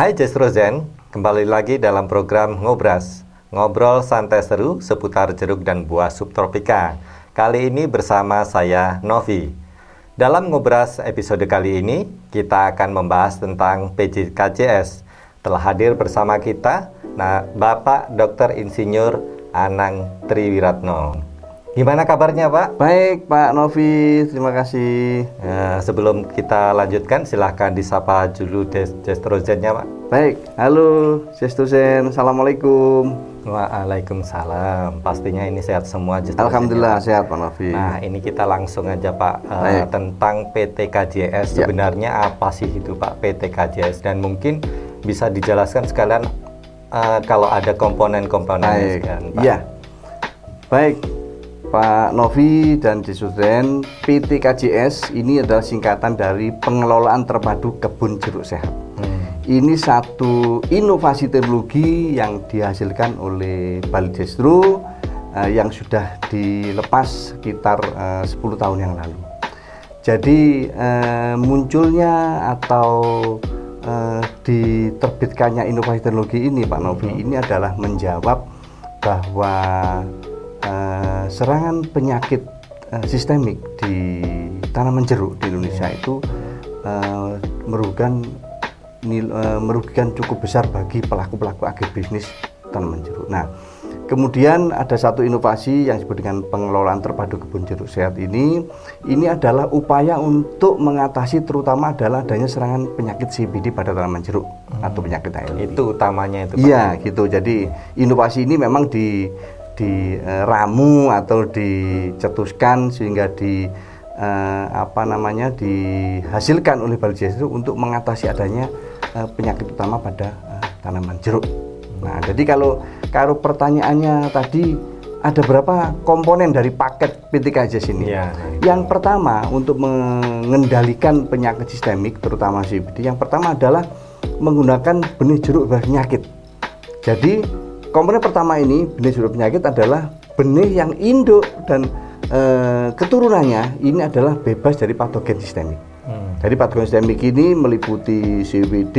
Hai Zen, kembali lagi dalam program Ngobras. Ngobrol santai seru seputar jeruk dan buah subtropika. Kali ini bersama saya Novi. Dalam Ngobras episode kali ini, kita akan membahas tentang PJKJS. Telah hadir bersama kita nah, Bapak Dr. Insinyur Anang Triwiratno. Gimana kabarnya Pak? Baik Pak Novi, terima kasih. Nah, sebelum kita lanjutkan, silahkan disapa dulu Jestrozennya Pak. Baik, halo Jestrozen, Assalamualaikum. Waalaikumsalam. Pastinya ini sehat semua Jestrozen. Alhamdulillah Pak. sehat Pak Novi. Nah ini kita langsung aja Pak uh, tentang PT KJS. Ya. Sebenarnya apa sih itu Pak PT KJS dan mungkin bisa dijelaskan sekalian uh, kalau ada komponen-komponen Pak. Iya. Baik, Pak Novi dan Disuden, PT KJS ini adalah singkatan dari Pengelolaan Terpadu Kebun Jeruk Sehat. Hmm. Ini satu inovasi teknologi yang dihasilkan oleh Bali Destro uh, yang sudah dilepas sekitar eh, uh, 10 tahun yang lalu. Jadi uh, munculnya atau uh, diterbitkannya inovasi teknologi ini Pak Novi hmm. ini adalah menjawab bahwa uh, serangan penyakit uh, sistemik di tanaman jeruk di Indonesia itu uh, merugikan nil, uh, merugikan cukup besar bagi pelaku-pelaku agribisnis tanaman jeruk. Nah, Kemudian ada satu inovasi yang disebut dengan pengelolaan terpadu kebun jeruk sehat ini. Ini adalah upaya untuk mengatasi terutama adalah adanya serangan penyakit CBD pada tanaman jeruk hmm. atau penyakit ALD. Itu utamanya itu. Iya, gitu. Jadi inovasi ini memang di diramu uh, atau dicetuskan sehingga di uh, apa namanya dihasilkan oleh Baljes itu untuk mengatasi adanya uh, penyakit utama pada uh, tanaman jeruk. Nah, jadi kalau kalau pertanyaannya tadi ada berapa komponen dari paket PTKJS ini? Ya, ya. Yang pertama untuk mengendalikan penyakit sistemik terutama CBD, yang pertama adalah menggunakan benih jeruk penyakit. Jadi Komponen pertama ini benih sumber penyakit adalah benih yang induk dan e, keturunannya ini adalah bebas dari patogen sistemik. Hmm. Jadi patogen sistemik ini meliputi CWD,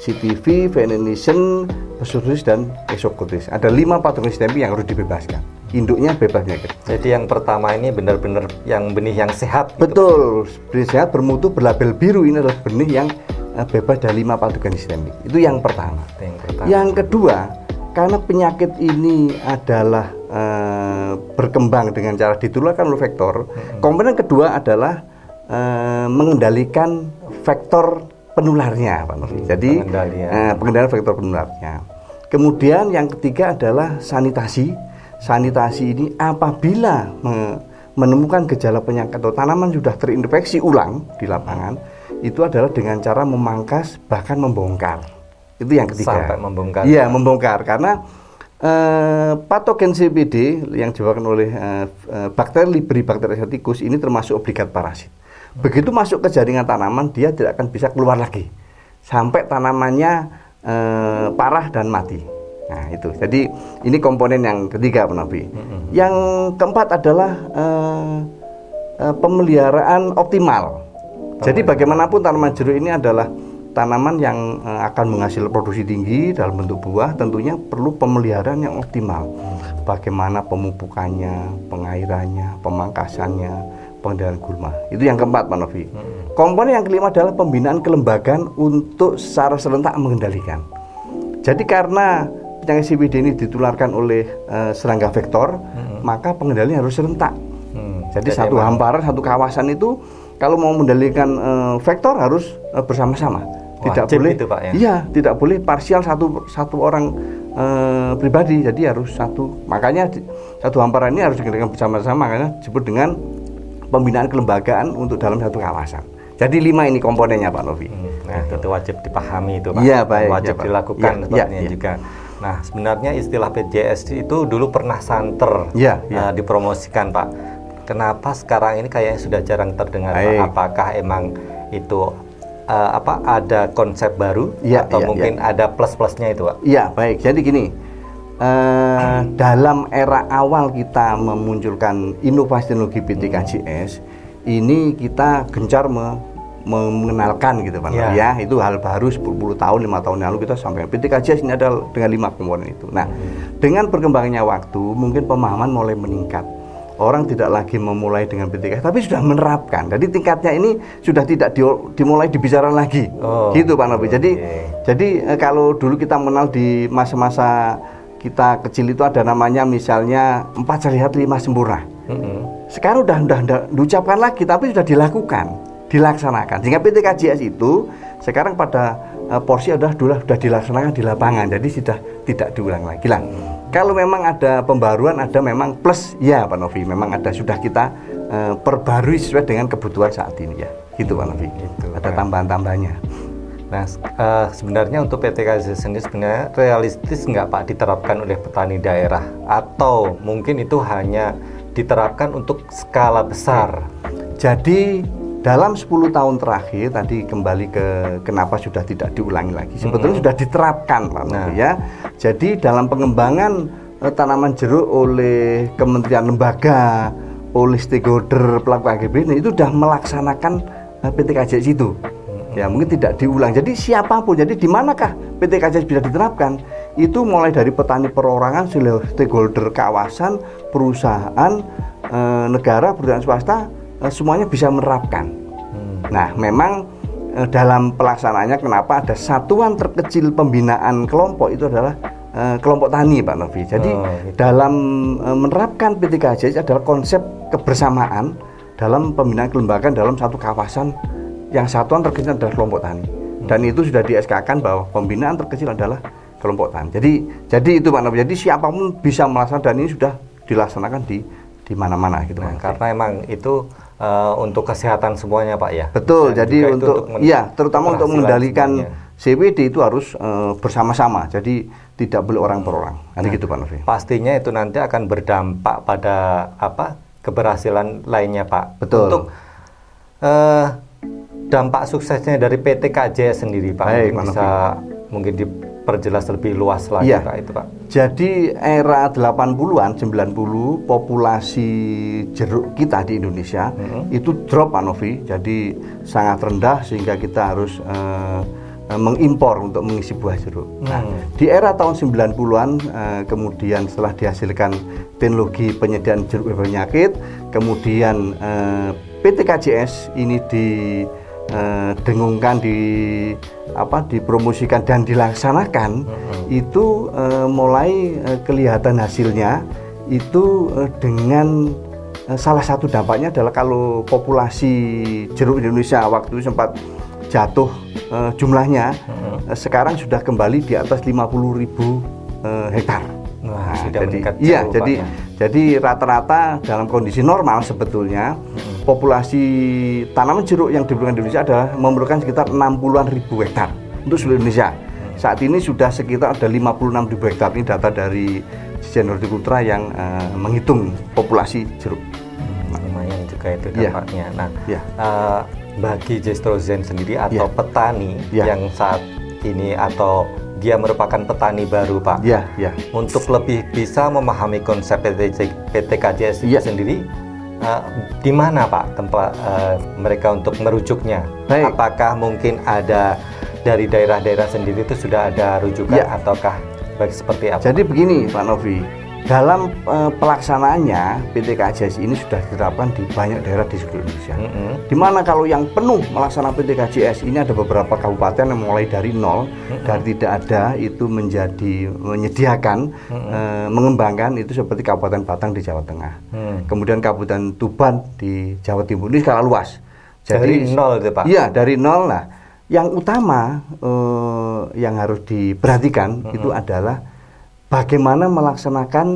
CTV, Venenation, Pseudosis dan Esocotis. Ada lima patogen sistemik yang harus dibebaskan. Induknya bebas penyakit. Jadi yang pertama ini benar-benar yang benih yang sehat. Gitu, Betul, gitu. benih sehat bermutu berlabel biru ini adalah benih yang eh, bebas dari lima patogen sistemik. Itu yang pertama. Yang, pertama. yang kedua karena penyakit ini adalah e, berkembang dengan cara ditularkan oleh vektor, hmm. komponen kedua adalah e, mengendalikan vektor penularnya, Pak Novi. Jadi pengendalian. E, pengendalian vektor penularnya. Kemudian yang ketiga adalah sanitasi. Sanitasi ini apabila me, menemukan gejala penyakit atau tanaman sudah terinfeksi ulang di lapangan, itu adalah dengan cara memangkas bahkan membongkar. Itu yang ketiga. Sampai membongkar. Iya, membongkar karena eh, patogen CBD yang disebabkan oleh eh, eh, bakteri libri bakteri exoticus ini termasuk obligat parasit. Begitu masuk ke jaringan tanaman dia tidak akan bisa keluar lagi sampai tanamannya eh, parah dan mati. Nah itu. Jadi ini komponen yang ketiga Pak Nabi. Mm-hmm. Yang keempat adalah eh, eh, pemeliharaan optimal. Jadi bagaimanapun tanaman jeruk ini adalah tanaman yang uh, akan menghasilkan produksi tinggi dalam bentuk buah tentunya perlu pemeliharaan yang optimal. Bagaimana pemupukannya, pengairannya, pemangkasannya, pengendalian gulma. Itu yang keempat, Pak Novi. Hmm. Komponen yang kelima adalah pembinaan kelembagaan untuk secara serentak mengendalikan. Jadi karena penyakit CBD ini ditularkan oleh uh, serangga vektor, hmm. maka pengendalian harus serentak. Hmm. Jadi, Jadi satu hamparan, satu kawasan itu kalau mau mengendalikan uh, vektor harus uh, bersama-sama tidak Wajib boleh itu, Pak, ya? iya tidak boleh parsial satu satu orang e, pribadi. Jadi harus satu. Makanya di, satu hamparan ini harus dikerjakan bersama-sama. Makanya disebut dengan pembinaan kelembagaan untuk dalam satu kawasan. Jadi lima ini komponennya Pak Novi. Hmm, nah itu wajib dipahami itu Pak. Iya baik wajib ya, dilakukan ya, ya, ya. juga. Nah sebenarnya istilah PJS itu dulu pernah santer ya, ya. Uh, dipromosikan Pak. Kenapa sekarang ini kayaknya sudah jarang terdengar Pak? apakah emang itu uh, apa ada konsep baru ya, atau ya, mungkin ya. ada plus-plusnya itu pak? Iya baik. Jadi gini, uh, dalam era awal kita memunculkan inovasi teknologi PTKJS, hmm. ini kita gencar me mengenalkan gitu Pak Ya. ya itu hal baru 10, 10 tahun lima tahun yang lalu kita sampai PTKJS ini ada dengan lima komponen itu nah dengan berkembangnya waktu mungkin pemahaman mulai meningkat orang tidak lagi memulai dengan PTKJS tapi sudah menerapkan. Jadi tingkatnya ini sudah tidak di- dimulai dibicarakan lagi. Oh, gitu Pak Novi. Jadi oke. jadi eh, kalau dulu kita mengenal di masa-masa kita kecil itu ada namanya misalnya empat sehat lima sempurna. Mm-mm. sekarang udah udah udah diucapkan lagi tapi sudah dilakukan dilaksanakan. Sehingga PTKJS itu sekarang pada eh, porsi sudah sudah sudah dilaksanakan di lapangan jadi sudah tidak diulang lagi lah kalau memang ada pembaruan ada memang plus. Ya Pak Novi memang ada. Sudah kita eh, perbarui sesuai dengan kebutuhan saat ini ya. Gitu Pak Novi. Gitu, ada Pak. tambahan-tambahannya. Nah, eh, sebenarnya untuk PTKJ sendiri sebenarnya realistis nggak Pak diterapkan oleh petani daerah? Atau mungkin itu hanya diterapkan untuk skala besar? Jadi dalam 10 tahun terakhir tadi kembali ke kenapa sudah tidak diulangi lagi. Sebetulnya sudah diterapkan Pak Nah. Ya. Jadi dalam pengembangan eh, tanaman jeruk oleh kementerian lembaga, oleh stakeholder pelaku AGB ini itu sudah melaksanakan eh, PTKJS itu. Ya mungkin tidak diulang. Jadi siapa pun, jadi di manakah PTKJS bisa diterapkan? Itu mulai dari petani perorangan, stakeholder kawasan, perusahaan, eh, negara, perusahaan swasta, eh, semuanya bisa menerapkan. Nah, memang eh, dalam pelaksanaannya kenapa ada satuan terkecil pembinaan kelompok itu adalah eh, kelompok tani, Pak Novi. Jadi Oh, gitu. dalam eh, menerapkan PTKJS adalah konsep kebersamaan dalam pembinaan kelembagaan dalam satu kawasan yang satuan terkecil adalah kelompok tani. Dan itu sudah di SK-kan bahwa pembinaan terkecil adalah kelompok tani. Jadi jadi itu Pak Novi. Jadi siapa pun bisa melaksanakan dan ini sudah dilaksanakan di di mana-mana gitu Nah, Pak karena emang itu eh, untuk kesehatan semuanya Pak ya. Betul, Dan jadi untuk, men- iya, terutama untuk mengendalikan semuanya. CWD itu harus eh, bersama-sama. Jadi tidak boleh orang per orang. Nah. Nanti gitu Pak Novi. Pastinya itu nanti akan berdampak pada apa keberhasilan lainnya Pak. Betul. Untuk eh, dampak suksesnya dari PT KJS sendiri Pak, Baik, mungkin Pak bisa mungkin diperjelas lebih luas lagi Iya. Pak itu Pak. Jadi era 80-an, 90 populasi jeruk kita di Indonesia itu drop Pak Novi. Jadi sangat rendah sehingga kita harus eh, mengimpor untuk mengisi buah jeruk. Nah, di era tahun 90-an eh, kemudian setelah dihasilkan teknologi penyediaan jeruk penyakit, kemudian eh, PT KJS ini di dengungkan di apa dipromosikan dan dilaksanakan itu eh, mulai eh, kelihatan hasilnya itu eh, dengan eh, salah satu dampaknya adalah kalau populasi jeruk Indonesia waktu sempat jatuh eh, jumlahnya eh, sekarang sudah kembali di atas 50.000 ribu eh, hektar. Wah, sudah jadi iya jadi ya. jadi rata-rata dalam kondisi normal sebetulnya populasi tanaman jeruk yang diperlukan di Indonesia adalah memerlukan sekitar 60-an ribu hektar untuk seluruh Indonesia. Saat ini sudah sekitar ada 56 ribu hektar ini data dari Dijen Hortikultura yang eh, menghitung populasi jeruk. Hmm, lumayan juga itu Iya. dampaknya. Nah, Iya. eh, bagi Jestrozen sendiri atau Iya. petani Iya. yang saat ini atau dia merupakan petani baru Pak, Ya, ya. untuk lebih bisa memahami konsep PT, PT KJS itu Iya. sendiri, eh, di mana Pak tempat eh, mereka untuk merujuknya? Baik. Apakah mungkin ada dari daerah-daerah sendiri itu sudah ada rujukan Iya. ataukah baik seperti apa? Jadi begini Pak Novi, dalam eh, pelaksanaannya PT KJS ini sudah diterapkan di banyak daerah di seluruh Indonesia. Mm-mm. Di mana kalau yang penuh melaksanakan PT KJS ini ada beberapa kabupaten yang mulai dari nol dari tidak ada itu menjadi menyediakan eh, mengembangkan itu seperti Kabupaten Batang di Jawa Tengah, Hmm. kemudian Kabupaten Tuban di Jawa Timur ini skala luas. Dari nol itu, Pak? Iya dari nol. Nah yang utama eh, yang harus diperhatikan itu adalah bagaimana melaksanakan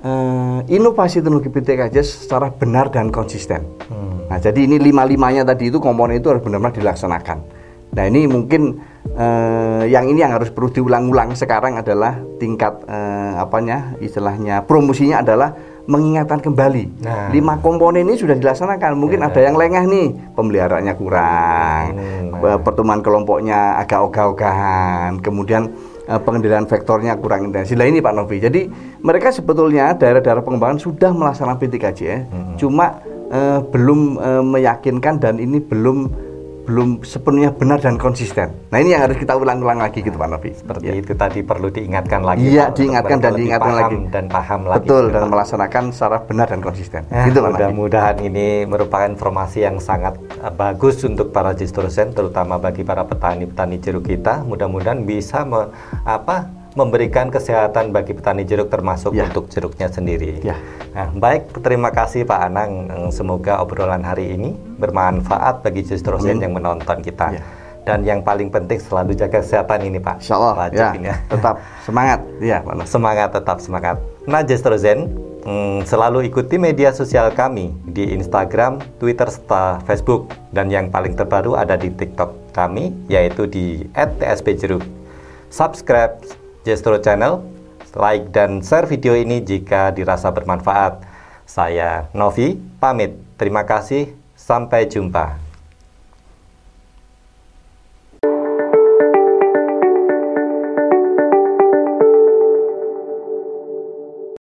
eh, inovasi teknologi PTKJS secara benar dan konsisten. Hmm. Nah, jadi ini lima-limanya tadi itu komponen itu harus benar-benar dilaksanakan. Nah, ini mungkin eh, yang ini yang harus perlu diulang-ulang sekarang adalah tingkat eh, apanya istilahnya promosinya adalah mengingatkan kembali. Nah. Lima komponen ini sudah dilaksanakan. Mungkin ada yang lengah nih, pemeliharaannya kurang, Hmm, eh, pertemuan kelompoknya agak ogah-ogahan, kemudian eh, pengendalian vektornya kurang intensif. Nah ini Pak Novi. Jadi mereka sebetulnya daerah-daerah pengembangan sudah melaksanakan PTKJ, cuma eh, belum eh, meyakinkan dan ini belum belum sepenuhnya benar dan konsisten. Nah ini yang harus kita ulang-ulang lagi gitu Pak Novi. Seperti Ya. itu tadi perlu diingatkan lagi. Iya, Pak, diingatkan dan diingatkan paham lagi. dan paham lagi. Betul gitu, dan Pak. melaksanakan secara benar dan konsisten. Ya, gitu mudah-mudahan ini merupakan informasi yang sangat uh, bagus untuk para distrosen, terutama bagi para petani-petani jeruk kita. Mudah-mudahan bisa me- apa memberikan kesehatan bagi petani jeruk termasuk Ya. untuk jeruknya sendiri. Ya. Nah, baik, terima kasih Pak Anang. Eh, Semoga obrolan hari ini bermanfaat bagi distrosen Amin. yang menonton kita. Ya. Dan yang paling penting selalu jaga kesehatan ini Pak. Insya Allah Wajib ya, ini ya. tetap semangat ya Pak. Semangat tetap semangat. Nah, Jestrozen, hmm, selalu ikuti media sosial kami di Instagram, Twitter, serta Facebook. Dan yang paling terbaru ada di TikTok kami, yaitu di @tsbjeruk. Subscribe Jestro Channel, like dan share video ini jika dirasa bermanfaat. Saya Novi, pamit. Terima kasih, sampai jumpa.